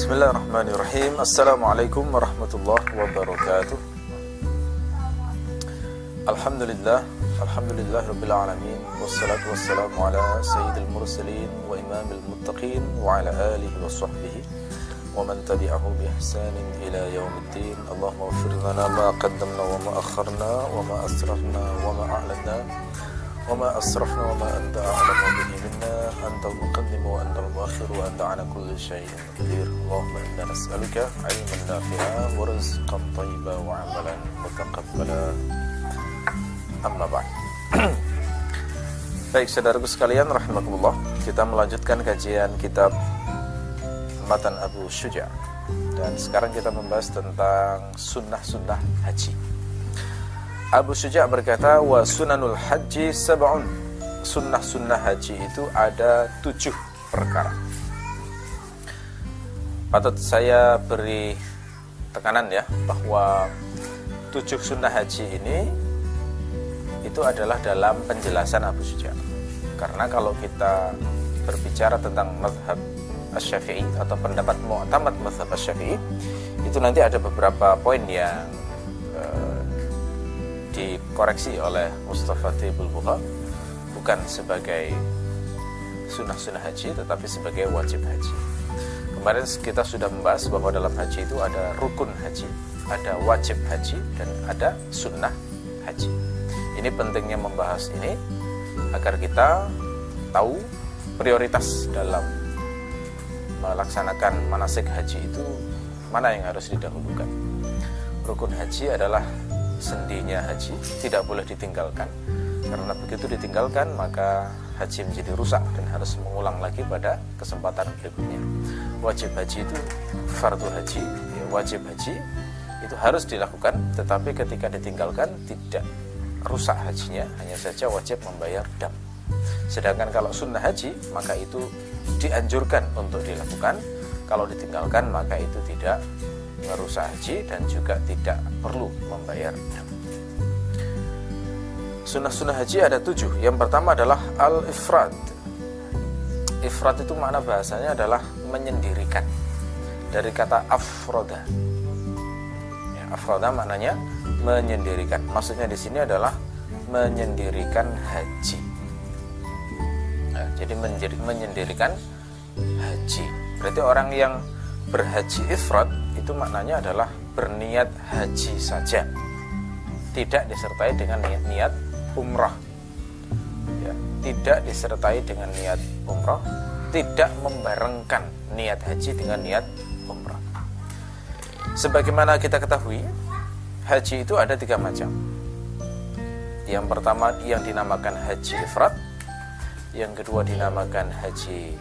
بسم الله الرحمن الرحيم السلام عليكم ورحمة الله وبركاته الحمد لله الحمد لله رب العالمين والصلاة والسلام على سيد المرسلين وإمام المتقين وعلى آله وصحبه ومن تبعه بإحسان إلى يوم الدين اللهم اغفر لنا ما قدمنا وما أخرنا وما أسررنا وما أعلنا وما أسرفنا وما أنت أعلم به منا أنت المقدم وأنت المؤخر وأنت على كل شيء قدير اللهم إنا نسألك علما نافعا ورزقا طيبا وعملا متقبلا أما بعد Baik saudaraku sekalian rahimakumullah Kita melanjutkan kajian kitab Matan Abu Syuja Dan sekarang kita membahas tentang sunnah-sunnah haji Abu Syuja' berkata wa sunanul haji sab'un. Sunnah-sunnah haji itu ada tujuh perkara. Patut saya beri tekanan ya bahwa tujuh sunnah haji ini itu adalah dalam penjelasan Abu Syuja' karena kalau kita berbicara tentang madhab Asy-Syafi'i atau pendapat mu'tamad madhab Asy-Syafi'i itu nanti ada beberapa poin yang dikoreksi oleh Mustafa Tibul Buha bukan sebagai sunnah-sunnah haji tetapi sebagai wajib haji. Kemarin kita sudah membahas bahwa dalam haji itu ada rukun haji ada wajib haji dan ada sunnah haji. Ini pentingnya membahas ini agar kita tahu prioritas dalam melaksanakan manasik haji itu mana yang harus didahulukan. Rukun haji adalah sendinya haji tidak boleh ditinggalkan. Karena begitu ditinggalkan maka haji menjadi rusak dan harus mengulang lagi pada kesempatan berikutnya. Wajib haji itu fardu haji. Ya, wajib haji itu harus dilakukan tetapi ketika ditinggalkan tidak rusak hajinya. Hanya saja wajib membayar dam. Sedangkan kalau sunnah haji maka itu dianjurkan untuk dilakukan. Kalau ditinggalkan maka itu tidak merusak haji dan juga tidak perlu membayar Sunnah-sunnah haji ada tujuh. Yang pertama adalah al-ifrad. Ifrad itu makna bahasanya adalah menyendirikan. Dari kata afroda. Ya, afroda maknanya menyendirikan. Maksudnya di sini adalah menyendirikan haji. Ya, jadi menyendirikan haji. Berarti orang yang berhaji ifrad itu maknanya adalah berniat haji saja. Tidak disertai dengan niat-niat umrah. Ya, tidak disertai dengan niat umrah tidak membarengkan niat haji dengan niat umrah. Sebagaimana kita ketahui haji itu ada tiga macam. Yang pertama yang dinamakan haji ifrat. Yang kedua dinamakan haji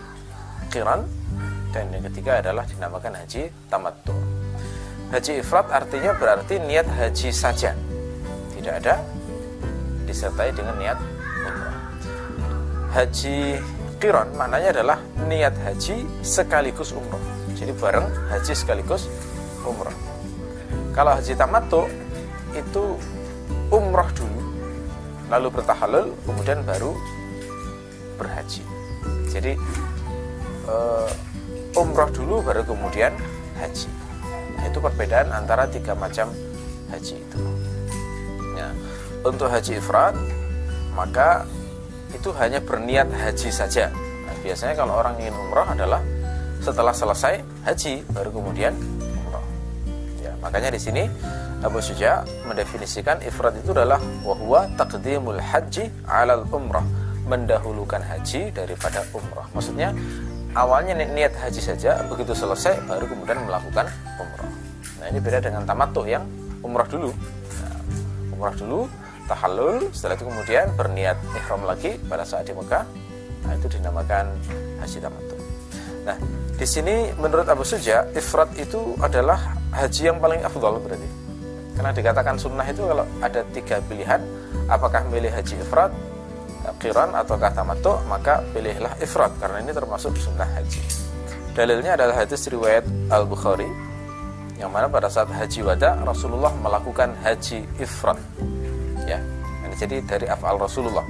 kiran dan yang ketiga adalah dinamakan haji tamattu haji ifrat artinya berarti niat haji saja tidak ada disertai dengan niat umrah. Haji kiron maknanya adalah niat haji sekaligus umrah. Jadi bareng haji sekaligus umrah. Kalau haji tamattu itu umrah dulu, lalu bertahalul, kemudian baru berhaji. Jadi uh, umrah dulu baru kemudian haji. Nah, itu perbedaan antara tiga macam haji itu. Untuk haji ifrad maka itu hanya berniat haji saja. Nah, biasanya kalau orang ingin umroh adalah setelah selesai haji baru kemudian umroh. Ya, makanya di sini Abu Syuja mendefinisikan ifrad itu adalah wahwa taqdimul haji alal umrah. Mendahulukan haji daripada umrah. Maksudnya awalnya niat haji saja begitu selesai baru kemudian melakukan umrah. nah ini beda dengan tamattu yang umrah dulu. Nah, umrah dulu tahallul setelah itu kemudian berniat ihram lagi pada saat di Mekah. Nah itu dinamakan haji tamattu. Nah di sini menurut Abu Suja ifrat itu adalah haji yang paling afdol berarti. Karena dikatakan sunnah itu kalau ada tiga pilihan apakah milih haji ifrat kiran ataukah tamattu maka pilihlah ifrat. Karena ini termasuk sunnah haji. Dalilnya adalah hadis riwayat Al Bukhari yang mana pada saat haji wada Rasulullah melakukan haji ifrat ya jadi dari afal Rasulullah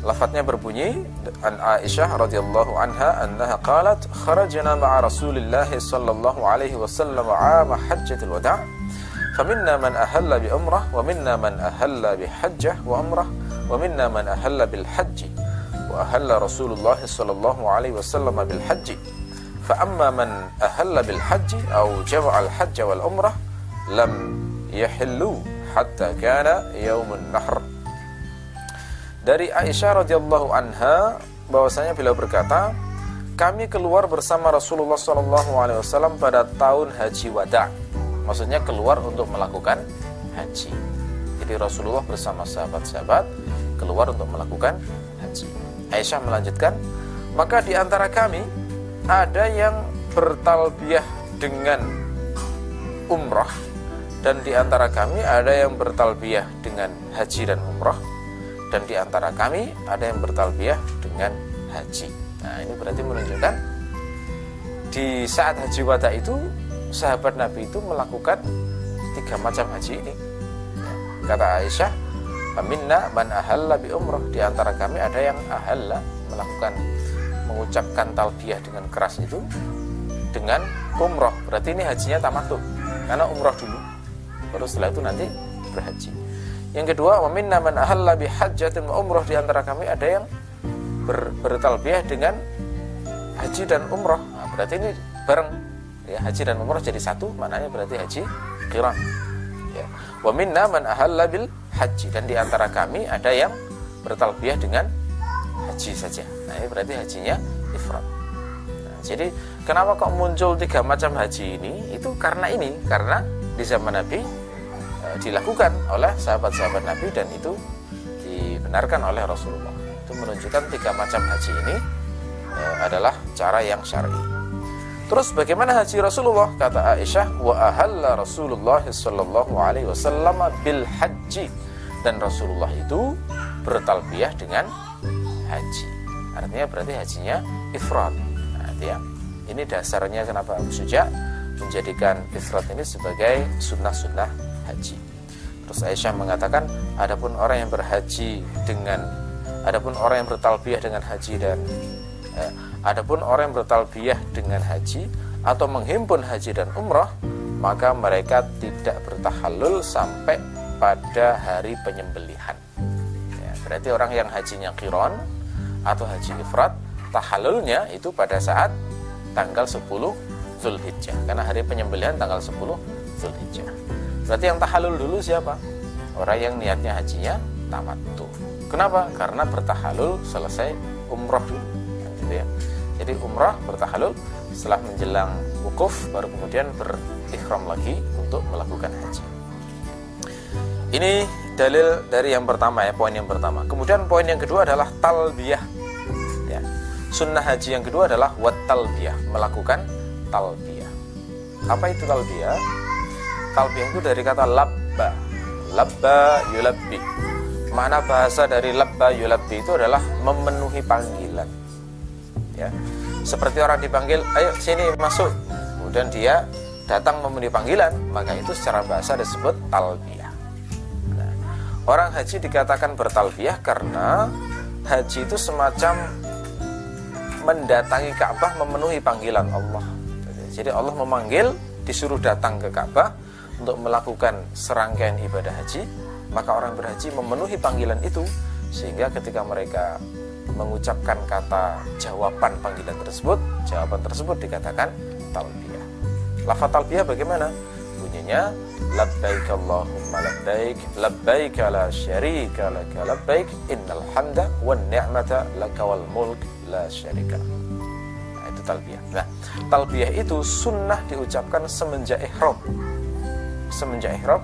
Lafadznya berbunyi an Aisyah radhiyallahu anha annaha qalat kharajna ma'a Rasulillah sallallahu alaihi wasallam 'ama hajjatul wada' faminna man ahalla bi umrah wa minna man ahalla bi hajjah wa umrah wa minna man ahalla bil hajji wa ahalla Rasulullah sallallahu alaihi wasallam bil hajji bil hajji aw jama'a al hajj wal umrah lam yahillu hatta kana yaumun nahr dari Aisyah radhiyallahu anha bahwasanya beliau berkata, kami keluar bersama Rasulullah SAW pada tahun Haji Wada. Maksudnya keluar untuk melakukan haji. Jadi Rasulullah bersama sahabat-sahabat keluar untuk melakukan haji. Aisyah melanjutkan, maka di antara kami ada yang bertalbiyah dengan umrah dan di antara kami ada yang bertalbiyah dengan haji dan umrah dan di antara kami ada yang bertalbiyah dengan haji. Nah, ini berarti menunjukkan di saat haji wada itu sahabat Nabi itu melakukan tiga macam haji ini. Kata Aisyah, "Minna man ahalla bi umrah." Di antara kami ada yang ahalla melakukan mengucapkan talbiyah dengan keras itu dengan umrah. Berarti ini hajinya tamattu. Karena umrah dulu. Baru setelah itu nanti berhaji. Yang kedua, waminna man ahalla bi hajjatin wa umrah di antara kami ada yang ber, bertalbiyah dengan haji dan umrah. Nah, berarti ini bareng ya haji dan umrah jadi satu, maknanya berarti haji qiran. Ya. Wa minna haji dan di antara kami ada yang bertalbiyah dengan haji saja. Nah, berarti hajinya ifrat. Nah, jadi kenapa kok muncul tiga macam haji ini? Itu karena ini, karena di zaman Nabi Eh, dilakukan oleh sahabat-sahabat Nabi dan itu dibenarkan oleh Rasulullah. Itu menunjukkan tiga macam haji ini e, adalah cara yang syar'i. Terus bagaimana haji Rasulullah? Kata Aisyah, wa ahalla Rasulullah sallallahu alaihi wasallam bil haji dan Rasulullah itu bertalbiyah dengan haji. Artinya berarti hajinya ifrat. Nah, ya. Ini dasarnya kenapa Abu Suja menjadikan ifrat ini sebagai sunnah-sunnah haji. Terus Aisyah mengatakan, adapun orang yang berhaji dengan adapun orang yang bertalbiyah dengan haji dan eh, adapun orang yang bertalbiyah dengan haji atau menghimpun haji dan umrah, maka mereka tidak bertahalul sampai pada hari penyembelihan. Ya, berarti orang yang hajinya kiron atau haji ifrat, tahalulnya itu pada saat tanggal 10 Zulhijjah karena hari penyembelihan tanggal 10 Zulhijjah. Berarti yang tahalul dulu siapa? Orang yang niatnya hajinya tamat tuh. Kenapa? Karena bertahalul selesai umroh dulu. Gitu ya. Jadi umroh bertahalul setelah menjelang wukuf baru kemudian berikhram lagi untuk melakukan haji. Ini dalil dari yang pertama ya, poin yang pertama. Kemudian poin yang kedua adalah talbiyah. Ya. Sunnah haji yang kedua adalah wat talbiyah, melakukan talbiyah. Apa itu talbiyah? Talbiyah itu dari kata labba. Labba yulabbi. Mana bahasa dari labba yulabbi itu adalah memenuhi panggilan. Ya. Seperti orang dipanggil, ayo sini masuk. Kemudian dia datang memenuhi panggilan, maka itu secara bahasa disebut talbiyah. Orang haji dikatakan bertalbiyah karena haji itu semacam mendatangi Ka'bah memenuhi panggilan Allah. Jadi Allah memanggil, disuruh datang ke Ka'bah, untuk melakukan serangkaian ibadah haji, maka orang berhaji memenuhi panggilan itu sehingga ketika mereka mengucapkan kata jawaban panggilan tersebut, jawaban tersebut dikatakan talbiyah. Lafaz talbiyah bagaimana? Bunyinya labbaik Allahumma labbaik labbaik la syarika laka labbaik innal hamda wan ni'mata laka wal mulk la syarika. Nah, itu talbiyah. Nah, talbiyah itu sunnah diucapkan semenjak ihram. Semenjak ihram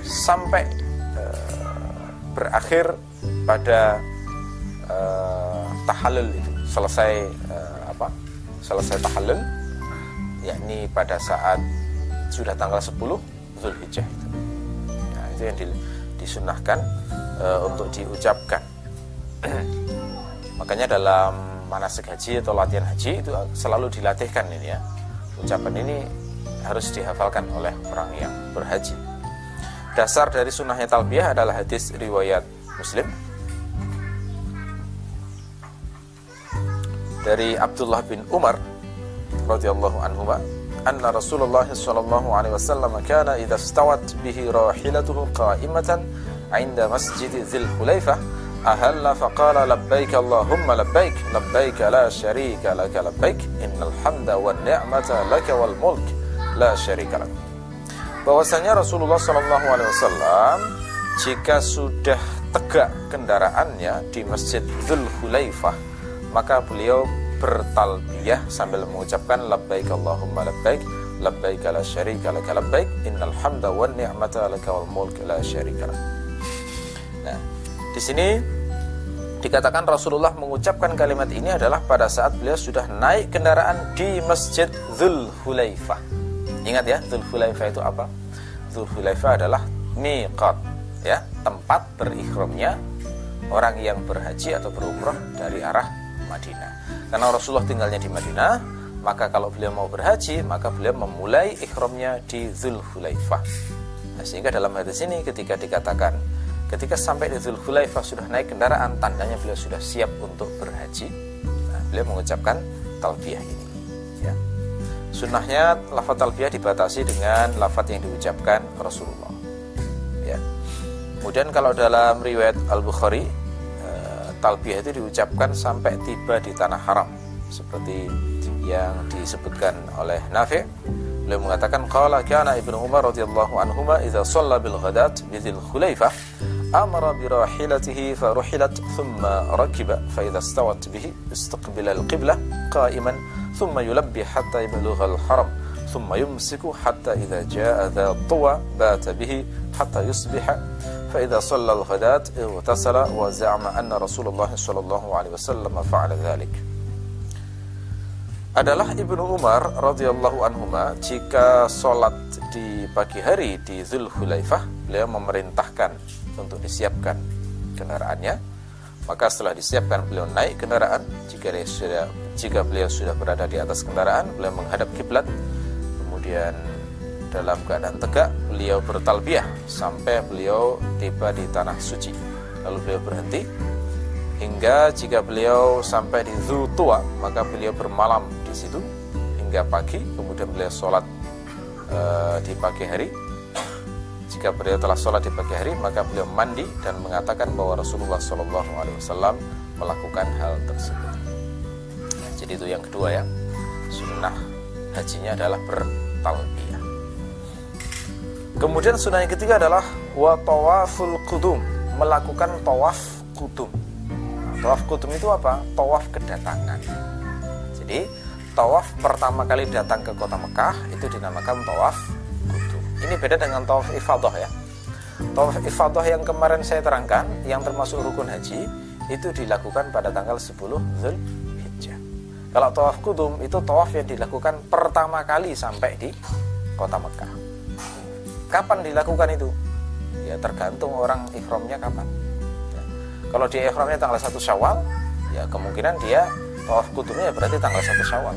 sampai uh, berakhir pada uh, tahallul itu. Selesai uh, apa? Selesai tahallul yakni pada saat sudah tanggal 10 Zulhijjah. Nah, itu yang disunahkan uh, untuk diucapkan. Makanya dalam manasik haji atau latihan haji itu selalu dilatihkan ini ya. Ucapan ini harus dihafalkan oleh orang yang berhaji. Dasar dari sunnahnya talbiyah adalah hadis riwayat Muslim dari Abdullah bin Umar radhiyallahu anhu anna Rasulullah sallallahu alaihi wasallam kana idza stawat bihi rahilatuhu qa'imatan 'inda masjid Dzil Hulaifah ahalla faqala labbaik Allahumma labbaik labbaik la syarika lak labbaik innal hamda wan ni'mata lak wal mulk la syarika lak bahwasanya Rasulullah sallallahu alaihi wasallam jika sudah tegak kendaraannya di Masjid Dzul Hulaifah maka beliau bertalbiyah sambil mengucapkan labbaik Allahumma labbaik labbaik la syarika lak labbaik innal hamda wan ni'mata lak wal mulk la syarika. Nah, di sini dikatakan Rasulullah mengucapkan kalimat ini adalah pada saat beliau sudah naik kendaraan di Masjid Dzul Hulaifah. Ingat ya, Dzul Hulaifah itu apa? Dzul Hulaifah adalah miqat, ya, tempat berikhramnya orang yang berhaji atau berumrah dari arah Madinah. Karena Rasulullah tinggalnya di Madinah, maka kalau beliau mau berhaji, maka beliau memulai ikhramnya di Zulhulaifah. Nah, sehingga dalam hadis ini ketika dikatakan ketika sampai di Zulhulaifah sudah naik kendaraan, tandanya beliau sudah siap untuk berhaji. Nah, beliau mengucapkan talbiyah ini. Ya. Sunnahnya lafaz talbiyah dibatasi dengan lafaz yang diucapkan Rasulullah. Ya. Kemudian kalau dalam riwayat Al-Bukhari talbiyah itu diucapkan sampai tiba di tanah haram seperti yang disebutkan oleh Nafi' beliau mengatakan qala kana ibnu Umar radhiyallahu anhuma idza shalla bil ghadat bi dzil khulaifah amara bi rahilatihi fa ruhilat thumma rakiba fa idza stawat bihi istaqbala al qiblah qa'iman thumma yulabbi hatta yablugha al haram ثم يمسك حتى إذا جاء ذا طوى بات به حتى يصبح فإذا صلى الغداة اغتسل وزعم أن رسول الله صلى الله عليه وسلم فعل ذلك adalah Ibnu Umar radhiyallahu anhuma jika sholat di pagi hari di Zulhulaifah beliau memerintahkan untuk disiapkan kendaraannya maka setelah disiapkan beliau naik kendaraan jika dia sudah jika beliau sudah berada di atas kendaraan beliau menghadap kiblat kemudian dalam keadaan tegak beliau bertalbiyah sampai beliau tiba di tanah suci. Lalu beliau berhenti hingga jika beliau sampai di Zutua maka beliau bermalam di situ hingga pagi kemudian beliau sholat e, di pagi hari. Jika beliau telah sholat di pagi hari maka beliau mandi dan mengatakan bahwa Rasulullah Shallallahu Alaihi Wasallam melakukan hal tersebut. Jadi itu yang kedua ya. Sunnah hajinya adalah bertalbiyah Kemudian sunnah yang ketiga adalah wa tawaful kudum, melakukan tawaf kudum. Nah, tawaf kudum itu apa? Tawaf kedatangan. Jadi tawaf pertama kali datang ke kota Mekah itu dinamakan tawaf kudum. Ini beda dengan tawaf ifadah ya. Tawaf ifadah yang kemarin saya terangkan yang termasuk rukun haji itu dilakukan pada tanggal 10 Zulhijjah. Kalau tawaf kudum itu tawaf yang dilakukan pertama kali sampai di kota Mekah. Kapan dilakukan itu? Ya tergantung orang ikhramnya kapan. Ya. Kalau dia ikhramnya tanggal 1 Syawal, ya kemungkinan dia tawaf kudumnya ya berarti tanggal 1 Syawal.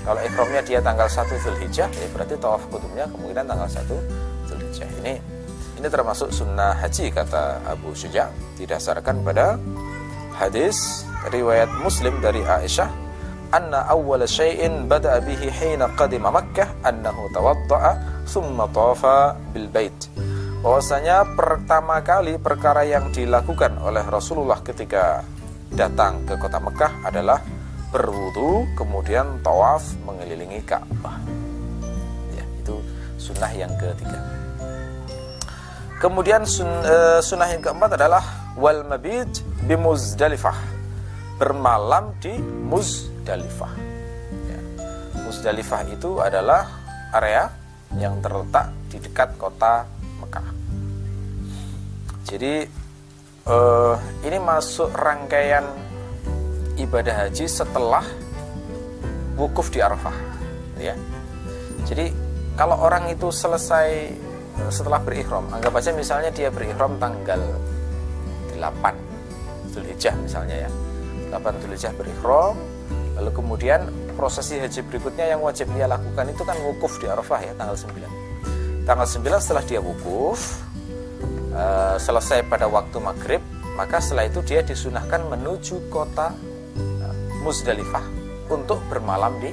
Kalau ikhramnya dia tanggal 1 Zulhijjah, ya berarti tawaf kudumnya kemungkinan tanggal 1 Zulhijjah. Ini ini termasuk sunnah haji kata Abu Syuja didasarkan pada hadis riwayat Muslim dari Aisyah anna awwala syai'in bada'a bihi hina qadima Makkah annahu tawadda'a thumma tawafa bil bait. Bahwasanya pertama kali perkara yang dilakukan oleh Rasulullah ketika datang ke kota Mekah adalah berwudu kemudian tawaf mengelilingi Ka'bah. Ya, itu sunnah yang ketiga. Kemudian sun, uh, sunnah yang keempat adalah wal mabit bi Muzdalifah. Bermalam di Muzdalifah. Ya. Muzdalifah itu adalah area yang terletak di dekat kota Mekah. Jadi uh, ini masuk rangkaian ibadah haji setelah wukuf di Arafah, ya. Jadi kalau orang itu selesai eh, setelah berikhram, anggap aja misalnya dia berikhram tanggal 8 Zulhijjah misalnya ya. 8 Zulhijjah berikhram, lalu kemudian prosesi haji berikutnya yang wajib dia lakukan itu kan wukuf di Arafah ya tanggal 9 tanggal 9 setelah dia wukuf uh, selesai pada waktu maghrib maka setelah itu dia disunahkan menuju kota uh, Musdalifah untuk bermalam di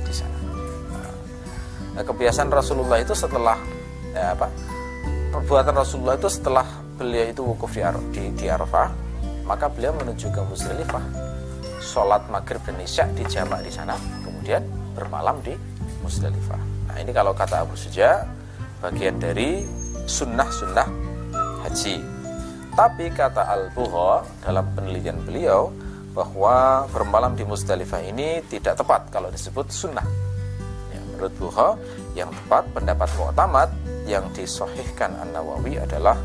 di sana. Nah, kebiasaan Rasulullah itu setelah ya apa? Perbuatan Rasulullah itu setelah beliau itu wukuf di, di, di Arafah, maka beliau menuju ke Musdalifah. Sholat maghrib dan isya dijamak di sana, kemudian bermalam di Musdalifah. Nah ini kalau kata Abu Suja, bagian dari sunnah-sunnah haji. Tapi kata Al-Buha dalam penelitian beliau, bahwa bermalam di Musdalifah ini tidak tepat kalau disebut sunnah. Ya, menurut Buha, yang tepat pendapat mu'tamad yang disohihkan An-Nawawi adalah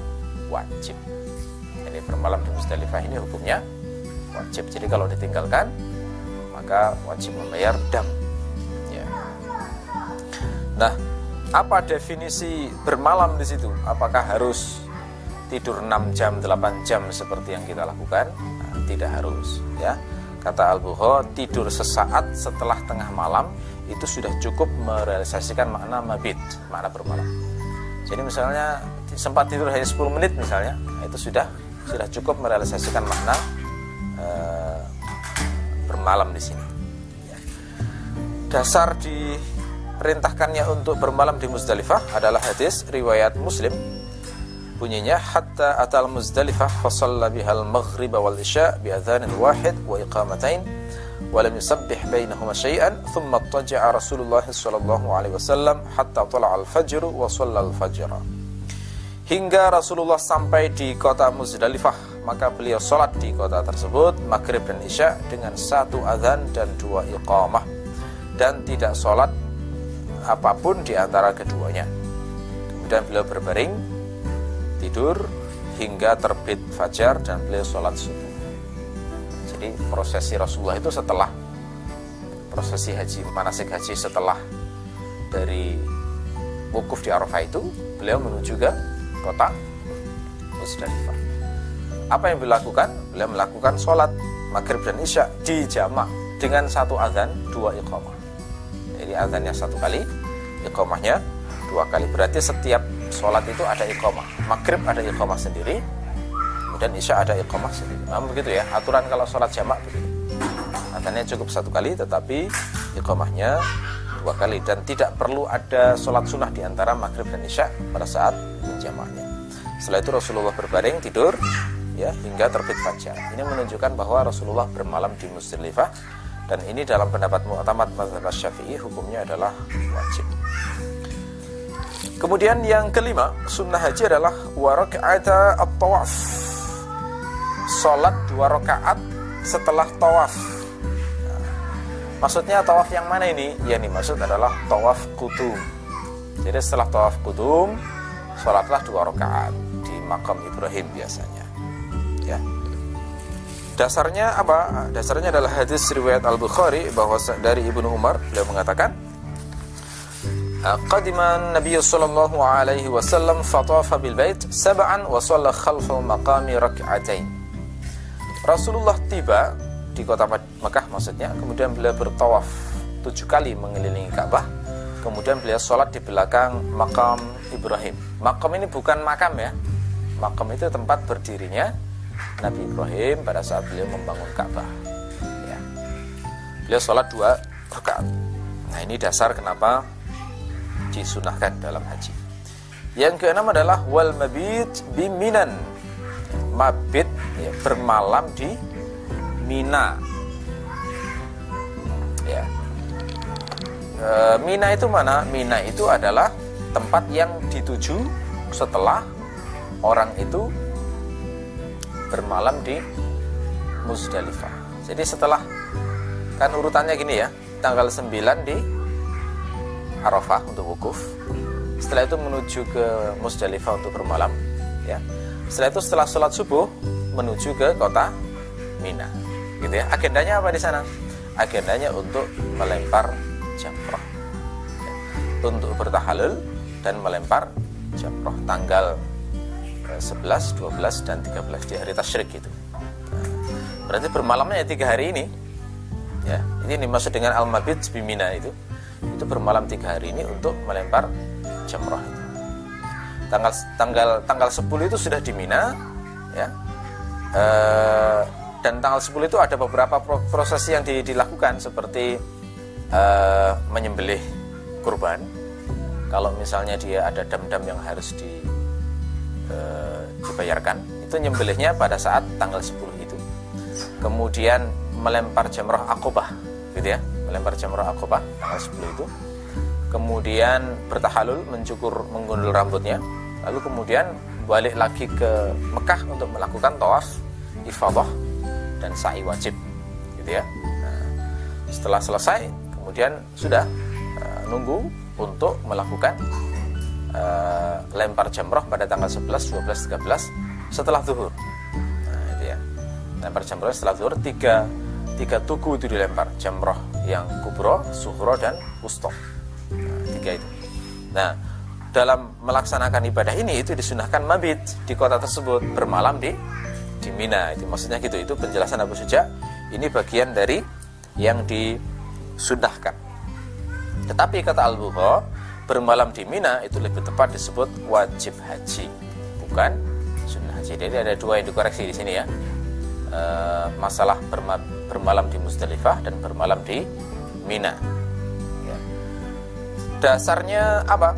wajib. Jadi bermalam di Musdalifah ini hukumnya wajib. Jadi kalau ditinggalkan maka wajib membayar dam. Ya. Nah, apa definisi bermalam di situ? Apakah harus tidur 6 jam, 8 jam seperti yang kita lakukan? tidak harus ya kata Al-Buho tidur sesaat setelah tengah malam itu sudah cukup merealisasikan makna mabit makna bermalam jadi misalnya sempat tidur hanya 10 menit misalnya itu sudah sudah cukup merealisasikan makna e, bermalam di sini. Ya. dasar diperintahkannya untuk bermalam di Muzdalifah adalah hadis riwayat Muslim. Bunyinya hatta atal muzdalifah fa shalla bihal maghrib wal isya bi adzanin wahid wa iqamatain yusabbih bainahuma syai'an thumma taja'a Rasulullah sallallahu alaihi wasallam hatta tala al fajr wa shalla al fajr hingga Rasulullah sampai di kota Muzdalifah maka beliau sholat di kota tersebut maghrib dan isya dengan satu azan dan dua iqamah dan tidak sholat apa pun di antara keduanya kemudian beliau berbaring tidur hingga terbit fajar dan beliau sholat subuh. Jadi prosesi Rasulullah itu setelah prosesi haji manasik haji setelah dari wukuf di Arafah itu beliau menuju ke kota Musdalifah. Apa yang beliau lakukan? Beliau melakukan sholat maghrib dan isya di jamak dengan satu azan dua iqamah. Jadi azannya satu kali, iqamahnya dua kali. Berarti setiap sholat itu ada iqamah maghrib ada iqamah sendiri kemudian isya ada iqamah sendiri nah, begitu ya aturan kalau sholat jamak begitu adanya cukup satu kali tetapi iqamahnya dua kali dan tidak perlu ada sholat sunnah di antara maghrib dan isya pada saat menjamaknya setelah itu Rasulullah berbaring tidur ya hingga terbit fajar ini menunjukkan bahwa Rasulullah bermalam di Musdalifah dan ini dalam pendapat mu'tamad mazhab syafi'i hukumnya adalah wajib Kemudian yang kelima, sunnah haji adalah waraka'ata at-tawaf. Salat dua rakaat setelah tawaf. Maksudnya tawaf yang mana ini? Ya ini maksud adalah tawaf kudum. Jadi setelah tawaf kudum, salatlah dua rakaat di makam Ibrahim biasanya. Ya. Dasarnya apa? Dasarnya adalah hadis riwayat Al-Bukhari bahwa dari Ibnu Umar beliau mengatakan Qadima Nabi sallallahu alaihi wasallam fatafa bil bait sab'an wa shalla khalfal maqami rak'atain. Rasulullah tiba di kota Mekah maksudnya, kemudian beliau bertawaf tujuh kali mengelilingi Ka'bah. Kemudian beliau sholat di belakang makam Ibrahim. Makam ini bukan makam ya. Makam itu tempat berdirinya Nabi Ibrahim pada saat beliau membangun Ka'bah. Ya. Beliau sholat dua rakaat. Nah ini dasar kenapa disunahkan dalam haji. Yang keenam adalah wal mabit biminan. Mabit ya, bermalam di Mina. Ya. E, Mina itu mana? Mina itu adalah tempat yang dituju setelah orang itu bermalam di Musdalifah. Jadi setelah kan urutannya gini ya, tanggal 9 di Arafah untuk wukuf. Setelah itu menuju ke Musdalifah untuk bermalam. Ya. Setelah itu setelah sholat subuh menuju ke kota Mina. Gitu ya. Agendanya apa di sana? Agendanya untuk melempar jamroh. Ya. Untuk bertahalul dan melempar jamroh tanggal 11, 12, dan 13 di hari tasyrik itu. Nah, berarti bermalamnya ya tiga hari ini. Ya, ini dimaksud dengan al-mabit bimina itu itu bermalam tiga hari ini untuk melempar jamroh itu. Tanggal tanggal tanggal 10 itu sudah di Mina, ya. E, dan tanggal 10 itu ada beberapa proses yang dilakukan seperti uh, menyembelih kurban kalau misalnya dia ada dam-dam yang harus di, uh, dibayarkan itu nyembelihnya pada saat tanggal 10 itu. Kemudian melempar jamrah akobah gitu ya melempar jamrah akobah tanggal 10 itu. Kemudian bertahalul mencukur menggundul rambutnya. Lalu kemudian balik lagi ke Mekah untuk melakukan tawaf ifadah dan sa'i wajib gitu ya. Nah, setelah selesai kemudian sudah uh, nunggu untuk melakukan uh, lempar jamrah pada tanggal 11, 12, 13 setelah zuhur. Nah itu ya. Lempar jamrah setelah zuhur tiga tiga tugu itu dilempar. Jamroh yang kubro, suhro dan wusto nah, tiga itu. Nah dalam melaksanakan ibadah ini itu disunahkan mabit di kota tersebut bermalam di di Mina. Itu maksudnya gitu. Itu penjelasan Abu Suja ini bagian dari yang disunahkan. Tetapi kata al buho bermalam di Mina itu lebih tepat disebut wajib haji bukan sunnah haji jadi ada dua yang dikoreksi di sini ya e, masalah bermalam di Musdalifah dan bermalam di Mina. Ya. Dasarnya apa?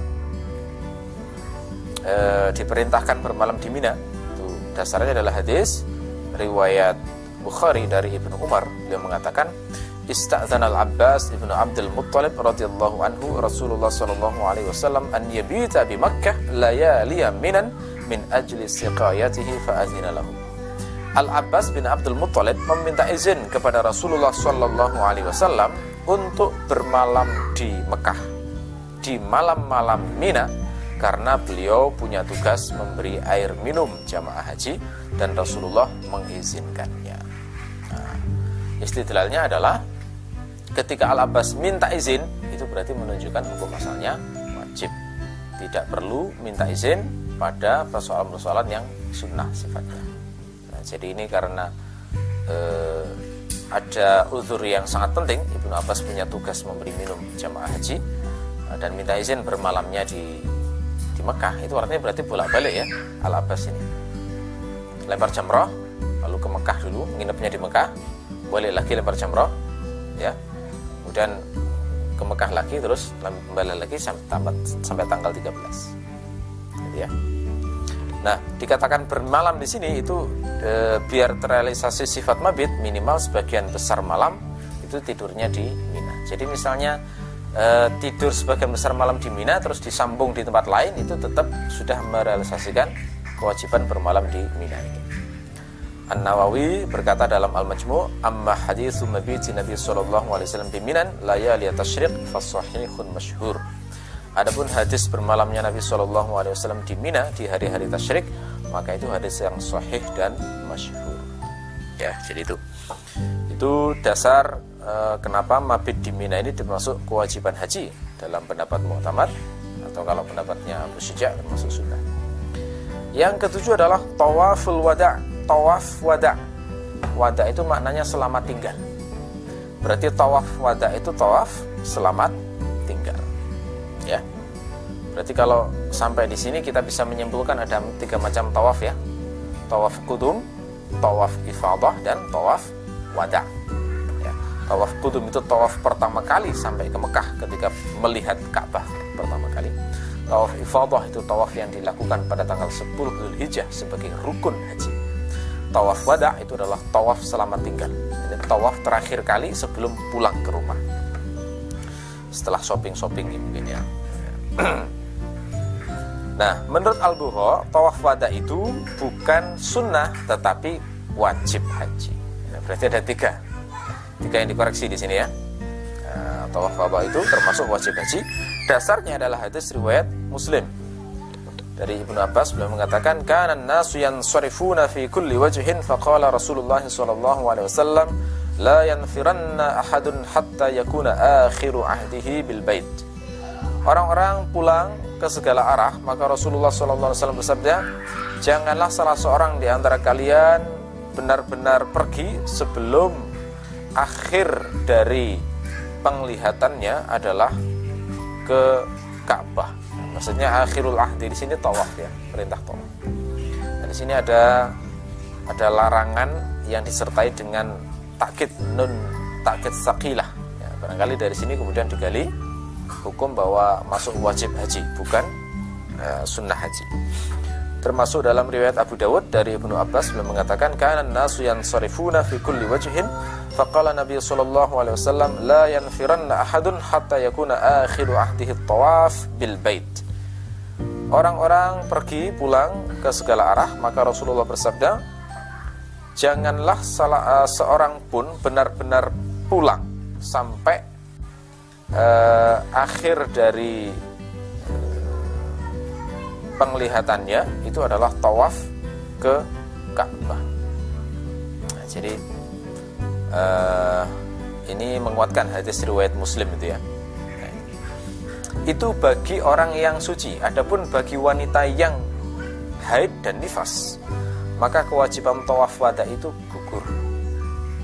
E, diperintahkan bermalam di Mina. Itu dasarnya adalah hadis riwayat Bukhari dari Ibnu Umar yang mengatakan Ista'zan al-Abbas ibnu Abdul Muttalib radhiyallahu anhu Rasulullah sallallahu alaihi wasallam an yabita bi Makkah layaliya minan min ajli siqayatihi fa lahu Al-Abbas bin Abdul Muttalib meminta izin kepada Rasulullah Shallallahu Alaihi Wasallam untuk bermalam di Mekah di malam-malam Mina karena beliau punya tugas memberi air minum jamaah haji dan Rasulullah mengizinkannya. Nah, istidlalnya adalah ketika Al-Abbas minta izin itu berarti menunjukkan hukum asalnya wajib. Tidak perlu minta izin pada persoalan-persoalan yang sunnah sifatnya. Jadi ini karena eh, ada uzur yang sangat penting. Ibnu Abbas punya tugas memberi minum jamaah haji eh, dan minta izin bermalamnya di di Mekah. Itu artinya berarti bolak-balik ya Al Abbas ini. Lempar jamroh lalu ke Mekah dulu nginepnya di Mekah. Boleh lagi lempar jamroh ya kemudian ke Mekah lagi terus kembali lagi sampai, sampai tanggal 13 gitu ya Nah, dikatakan bermalam di sini itu e, biar terrealisasi sifat mabit minimal sebagian besar malam itu tidurnya di Mina. Jadi misalnya e, tidur sebagian besar malam di Mina terus disambung di tempat lain itu tetap sudah merealisasikan kewajiban bermalam di Mina ini. An-Nawawi berkata dalam Al-Majmu' amma hadithu mabiti Nabi sallallahu alaihi wasallam bi Minan la ya tasyriq fa sahihun masyhur. Adapun hadis bermalamnya Nabi Shallallahu Alaihi Wasallam di Mina di hari-hari tasyrik, maka itu hadis yang sahih dan masyhur. Ya, jadi itu. Itu dasar e, kenapa mabit di Mina ini termasuk kewajiban haji dalam pendapat Muhammad atau kalau pendapatnya Abu Syija termasuk sunnah. Yang ketujuh adalah tawaful wada. Tawaf wada. Wada itu maknanya selamat tinggal. Berarti tawaf wada itu tawaf selamat tinggal ya berarti kalau sampai di sini kita bisa menyimpulkan ada tiga macam tawaf ya tawaf kudum tawaf ifadah dan tawaf wada ya. tawaf kudum itu tawaf pertama kali sampai ke Mekah ketika melihat Ka'bah pertama kali tawaf ifadah itu tawaf yang dilakukan pada tanggal 10 Zulhijjah sebagai rukun haji tawaf wada itu adalah tawaf selamat tinggal ini tawaf terakhir kali sebelum pulang ke rumah setelah shopping-shopping mungkin ya. nah, menurut Al-Buho, tawaf wada itu bukan sunnah tetapi wajib haji. Nah, berarti ada tiga. Tiga yang dikoreksi di sini ya. Nah, tawaf wada itu termasuk wajib haji. Dasarnya adalah hadis riwayat Muslim. Dari Ibnu Abbas beliau mengatakan kanan nasu yansarifuna fi kulli wajhin faqala Rasulullah sallallahu alaihi wasallam la yanfiranna ahadun hatta yakuna akhiru ahdihi bil bait. Orang-orang pulang ke segala arah, maka Rasulullah SAW bersabda, janganlah salah seorang di antara kalian benar-benar pergi sebelum akhir dari penglihatannya adalah ke Ka'bah. Maksudnya akhirul ahdi di sini tawaf ya, perintah tawaf. Dan di sini ada ada larangan yang disertai dengan takkit nun takkit sakilah ya, barangkali dari sini kemudian digali hukum bahwa masuk wajib haji bukan uh, sunnah haji. Termasuk dalam riwayat Abu Dawud dari Ibnu Abbas beliau mengatakan kana nasu yansarifuna fi kulli wajhin? Faqala Nabi sallallahu alaihi wasallam la yanfiranna ahadun hatta yakuna akhiru ahdihi tawaf bil bait orang-orang pergi pulang ke segala arah maka Rasulullah bersabda janganlah salah uh, seorang pun benar-benar pulang sampai uh, akhir dari penglihatannya itu adalah tawaf ke Ka'bah. Nah, jadi uh, ini menguatkan hadis riwayat Muslim itu ya itu bagi orang yang suci. Adapun bagi wanita yang haid dan nifas, maka kewajiban tawaf wada itu gugur.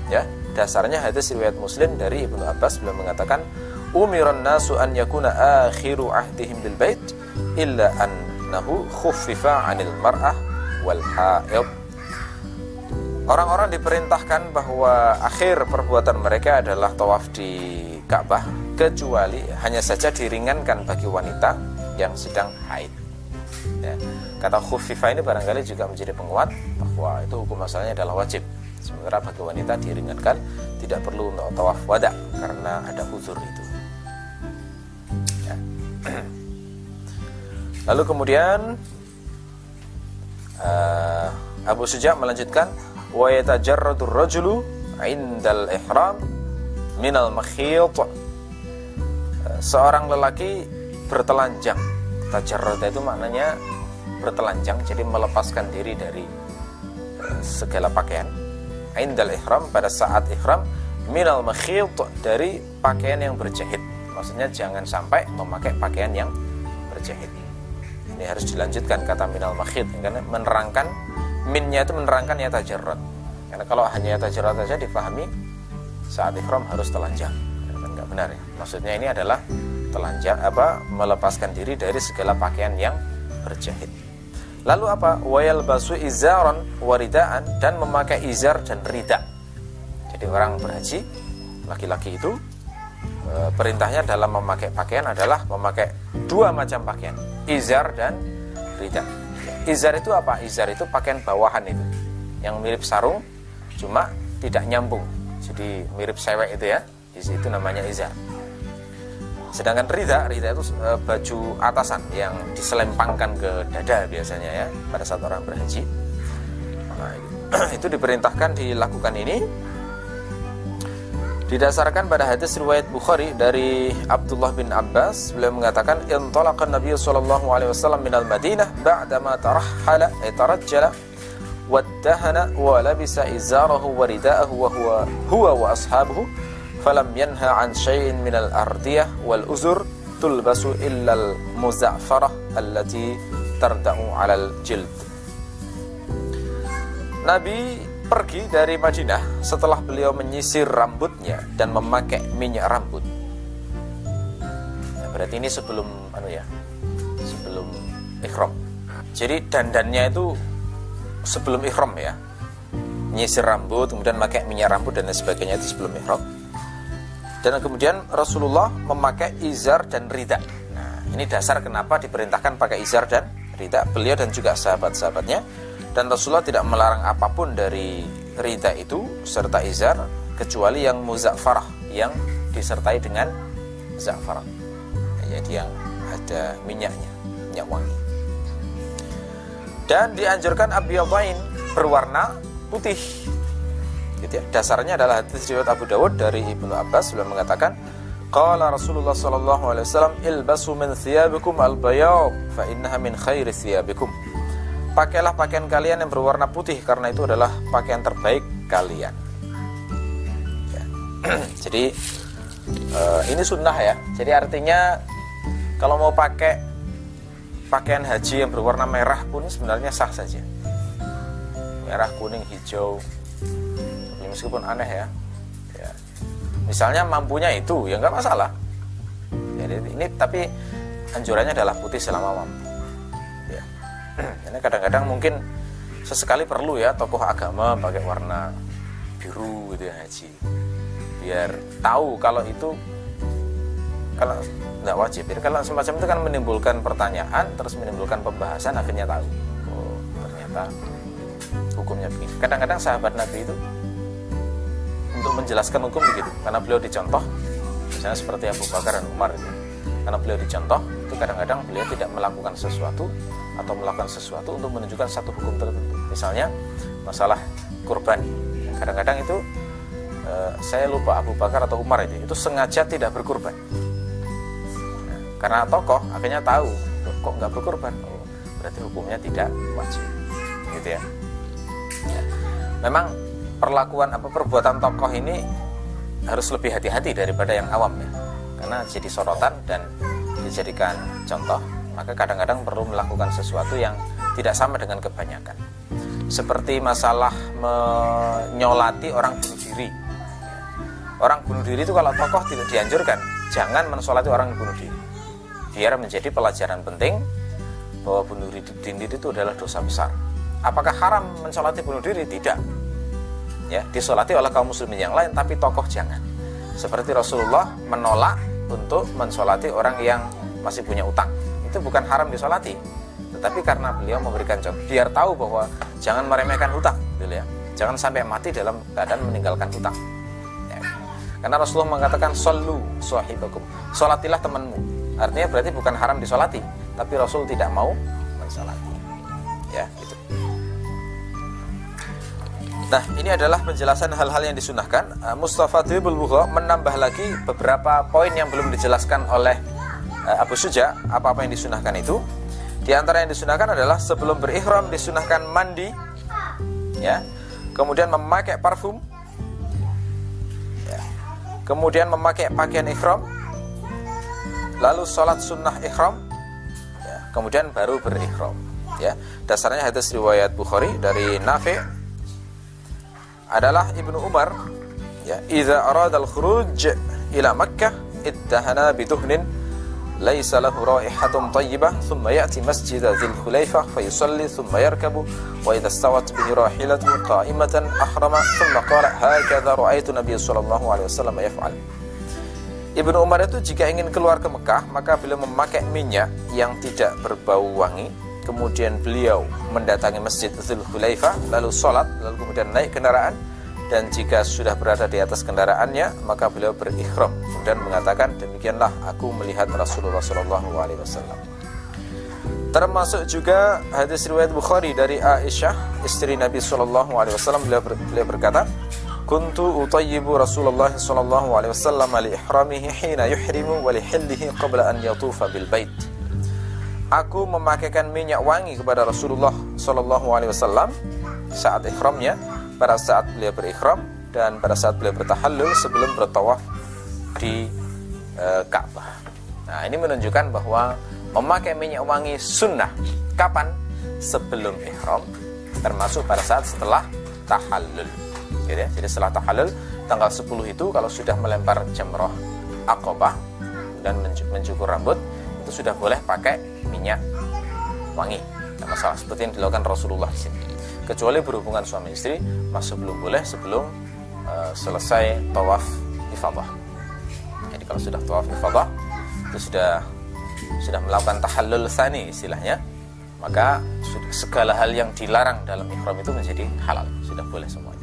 Ya, dasarnya hadis riwayat Muslim dari Ibnu Abbas beliau mengatakan, "Umiran nasu an yakuna akhiru ahdihim bil bait illa annahu khuffifa 'anil mar'ah wal haid." Orang-orang diperintahkan bahwa akhir perbuatan mereka adalah tawaf di Ka'bah kecuali hanya saja diringankan bagi wanita yang sedang haid. Ya. Kata khufifa ini barangkali juga menjadi penguat bahwa itu hukum asalnya adalah wajib. Sementara bagi wanita diringankan tidak perlu untuk tawaf wada karena ada huzur itu. Ya. Lalu kemudian uh, Abu Suja melanjutkan wa yatajarradu rajulu indal ihram minal seorang lelaki bertelanjang. Tajarrada itu maknanya bertelanjang jadi melepaskan diri dari uh, segala pakaian. Indal ihram pada saat ihram minal makhiyat dari pakaian yang berjahit. Maksudnya jangan sampai memakai pakaian yang berjahit. Ini harus dilanjutkan kata minal makhiyat karena menerangkan minnya itu menerangkan ya tajarrad karena kalau hanya ya tajarrad saja dipahami saat ikhram harus telanjang. Kan nggak benar ya. Maksudnya ini adalah telanjang apa melepaskan diri dari segala pakaian yang berjahit. Lalu apa? Wayal basu izaron waridaan dan memakai izar dan rida. Jadi orang berhaji laki-laki itu e, perintahnya dalam memakai pakaian adalah memakai dua macam pakaian izar dan rida izar itu apa? Izar itu pakaian bawahan itu yang mirip sarung cuma tidak nyambung. Jadi mirip sewek itu ya. Di situ namanya izar. Sedangkan rida rida itu e, baju atasan yang diselempangkan ke dada biasanya ya pada saat orang berhaji nah, itu diperintahkan dilakukan ini didasarkan pada hadis riwayat Bukhari dari Abdullah bin Abbas beliau mengatakan intalaqa Nabi sallallahu alaihi wasallam minal Madinah ba'dama tarahhala ay tarajjala waddahana wa labisa izarahu wa ridaahu wa huwa huwa wa ashabuhu falam yanha an syai'in minal ardiyah wal uzur Nabi pergi dari Madinah setelah beliau menyisir rambutnya dan memakai minyak rambut. Nah, berarti ini sebelum anu ya, sebelum ikhram. Jadi dandannya itu sebelum ihram ya nyisir rambut kemudian pakai minyak rambut dan lain sebagainya itu sebelum ihram dan kemudian Rasulullah memakai izar dan rida nah ini dasar kenapa diperintahkan pakai izar dan rida beliau dan juga sahabat-sahabatnya dan Rasulullah tidak melarang apa pun dari rida itu serta izar kecuali yang muzaffarah yang disertai dengan za'farah. Jadi yang ada minyaknya minyak wangi. Dan dianjurkan abyadain berwarna putih. Gitu ya. dasarnya adalah hadis riwayat Abu Dawud dari Ibnu Abbas. Beliau mengatakan qala Rasulullah sallallahu alaihi wasallam ilbasu min thiyabikum al-bayad fa innaha min khairi thiyabikum pakailah pakaian kalian yang berwarna putih karena itu adalah pakaian terbaik kalian. Ya. jadi uh, ini sunnah ya. Jadi artinya kalau mau pakai pakaian haji yang berwarna merah pun sebenarnya sah saja. Merah kuning hijau. Ya, meskipun aneh ya. ya. Misalnya mampunya itu ya nggak masalah. Jadi ini tapi anjurannya adalah putih selama mampu ini kadang-kadang mungkin sesekali perlu ya tokoh agama pakai warna biru gitu ya haji. Biar tahu kalau itu kalau nggak wajib. Ya kalau semacam itu kan menimbulkan pertanyaan terus menimbulkan pembahasan akhirnya tahu oh ternyata hukumnya begini. Kadang-kadang sahabat Nabi itu untuk menjelaskan hukum begitu. Karena beliau dicontoh misalnya seperti Abu Bakar dan Umar itu. Karena beliau dicontoh itu kadang-kadang beliau tidak melakukan sesuatu atau melakukan sesuatu untuk menunjukkan satu hukum tertentu. Misalnya masalah kurban. Kadang-kadang itu eh, saya lupa Abu Bakar atau Umar itu itu sengaja tidak berkurban. Karena tokoh akhirnya tahu kok nggak berkurban? Oh, berarti hukumnya tidak wajib. Gitu ya, ya. memang perlakuan apa perbuatan tokoh ini harus lebih hati-hati daripada yang awam ya. Karena jadi sorotan dan dijadikan contoh maka kadang-kadang perlu melakukan sesuatu yang tidak sama dengan kebanyakan. Seperti masalah menyolati orang bunuh diri. Orang bunuh diri itu kalau tokoh tidak dianjurkan jangan mensolati orang bunuh diri. Biar menjadi pelajaran penting bahwa bunuh diri itu adalah dosa besar. Apakah haram mensolati bunuh diri? Tidak. Ya disolati oleh kaum muslimin yang lain tapi tokoh jangan. Seperti Rasulullah menolak untuk mensolati orang yang masih punya utang itu bukan haram disolati. Tetapi karena beliau memberikan contoh biar tahu bahwa jangan meremehkan hutang gitu ya. Jangan sampai mati dalam keadaan meninggalkan hutang. Ya. karena Rasulullah mengatakan solu sahibakum. Solatilah temanmu. Artinya berarti bukan haram disolati tapi Rasul tidak mau mensolati. Ya gitu. Nah, ini adalah penjelasan hal-hal yang disunahkan. Uh, Mustafa Bukho menambah lagi beberapa poin yang belum dijelaskan oleh Abu Suja, apa-apa yang disunahkan itu. Di antara yang disunahkan adalah sebelum berihram disunahkan mandi, ya, kemudian memakai parfum, ya, kemudian memakai pakaian ihram, lalu sholat sunnah ihram, ya, kemudian baru berihram. Ya, dasarnya hadis riwayat Bukhari dari Nafi' adalah Ibnu Umar ya idza arada al-khuruj ila Makkah ittahana biduhnin laysa lahu raihatun tayyibah thumma ya'ti masjid Dzil Khulaifah fayusalli thumma yarkabu wa idza stawat bihi rahilatu qa'imatan ahrama thumma qala hakadha ra'aytu Nabiy sallallahu alaihi wasallam yaf'al Ibnu Umar itu jika ingin keluar ke Mekah maka beliau memakai minyak yang tidak berbau wangi. Kemudian beliau mendatangi masjid Dzul Khulaifah lalu sholat lalu kemudian naik kendaraan dan jika sudah berada di atas kendaraannya maka beliau berikhram dan mengatakan demikianlah aku melihat Rasulullah Shallallahu Alaihi Wasallam. Termasuk juga hadis riwayat Bukhari dari Aisyah istri Nabi Shallallahu Alaihi Wasallam. Beliau, beliau berkata kuntu utayyibu Rasulullah Shallallahu Alaihi Wasallam li ihramihi hina yuhrimu wa qabla an yatufa bil bait. Aku memakaikan minyak wangi kepada Rasulullah Shallallahu Alaihi Wasallam saat ikhramnya, pada saat beliau berikhram dan pada saat beliau bertahallul sebelum bertawaf di e, Ka'bah. Nah ini menunjukkan bahwa memakai minyak wangi sunnah. Kapan? Sebelum ikhram, termasuk pada saat setelah tahallul. Jadi, ya, jadi setelah tahallul tanggal 10 itu kalau sudah melempar jamroh akobah dan mencukur rambut itu sudah boleh pakai minyak wangi tidak masalah seperti yang dilakukan Rasulullah di sini kecuali berhubungan suami istri masih belum boleh sebelum uh, selesai tawaf ifadah. Jadi kalau sudah tawaf ifadah itu sudah sudah melakukan tahallul sani istilahnya maka segala hal yang dilarang dalam ihram itu menjadi halal. Sudah boleh semuanya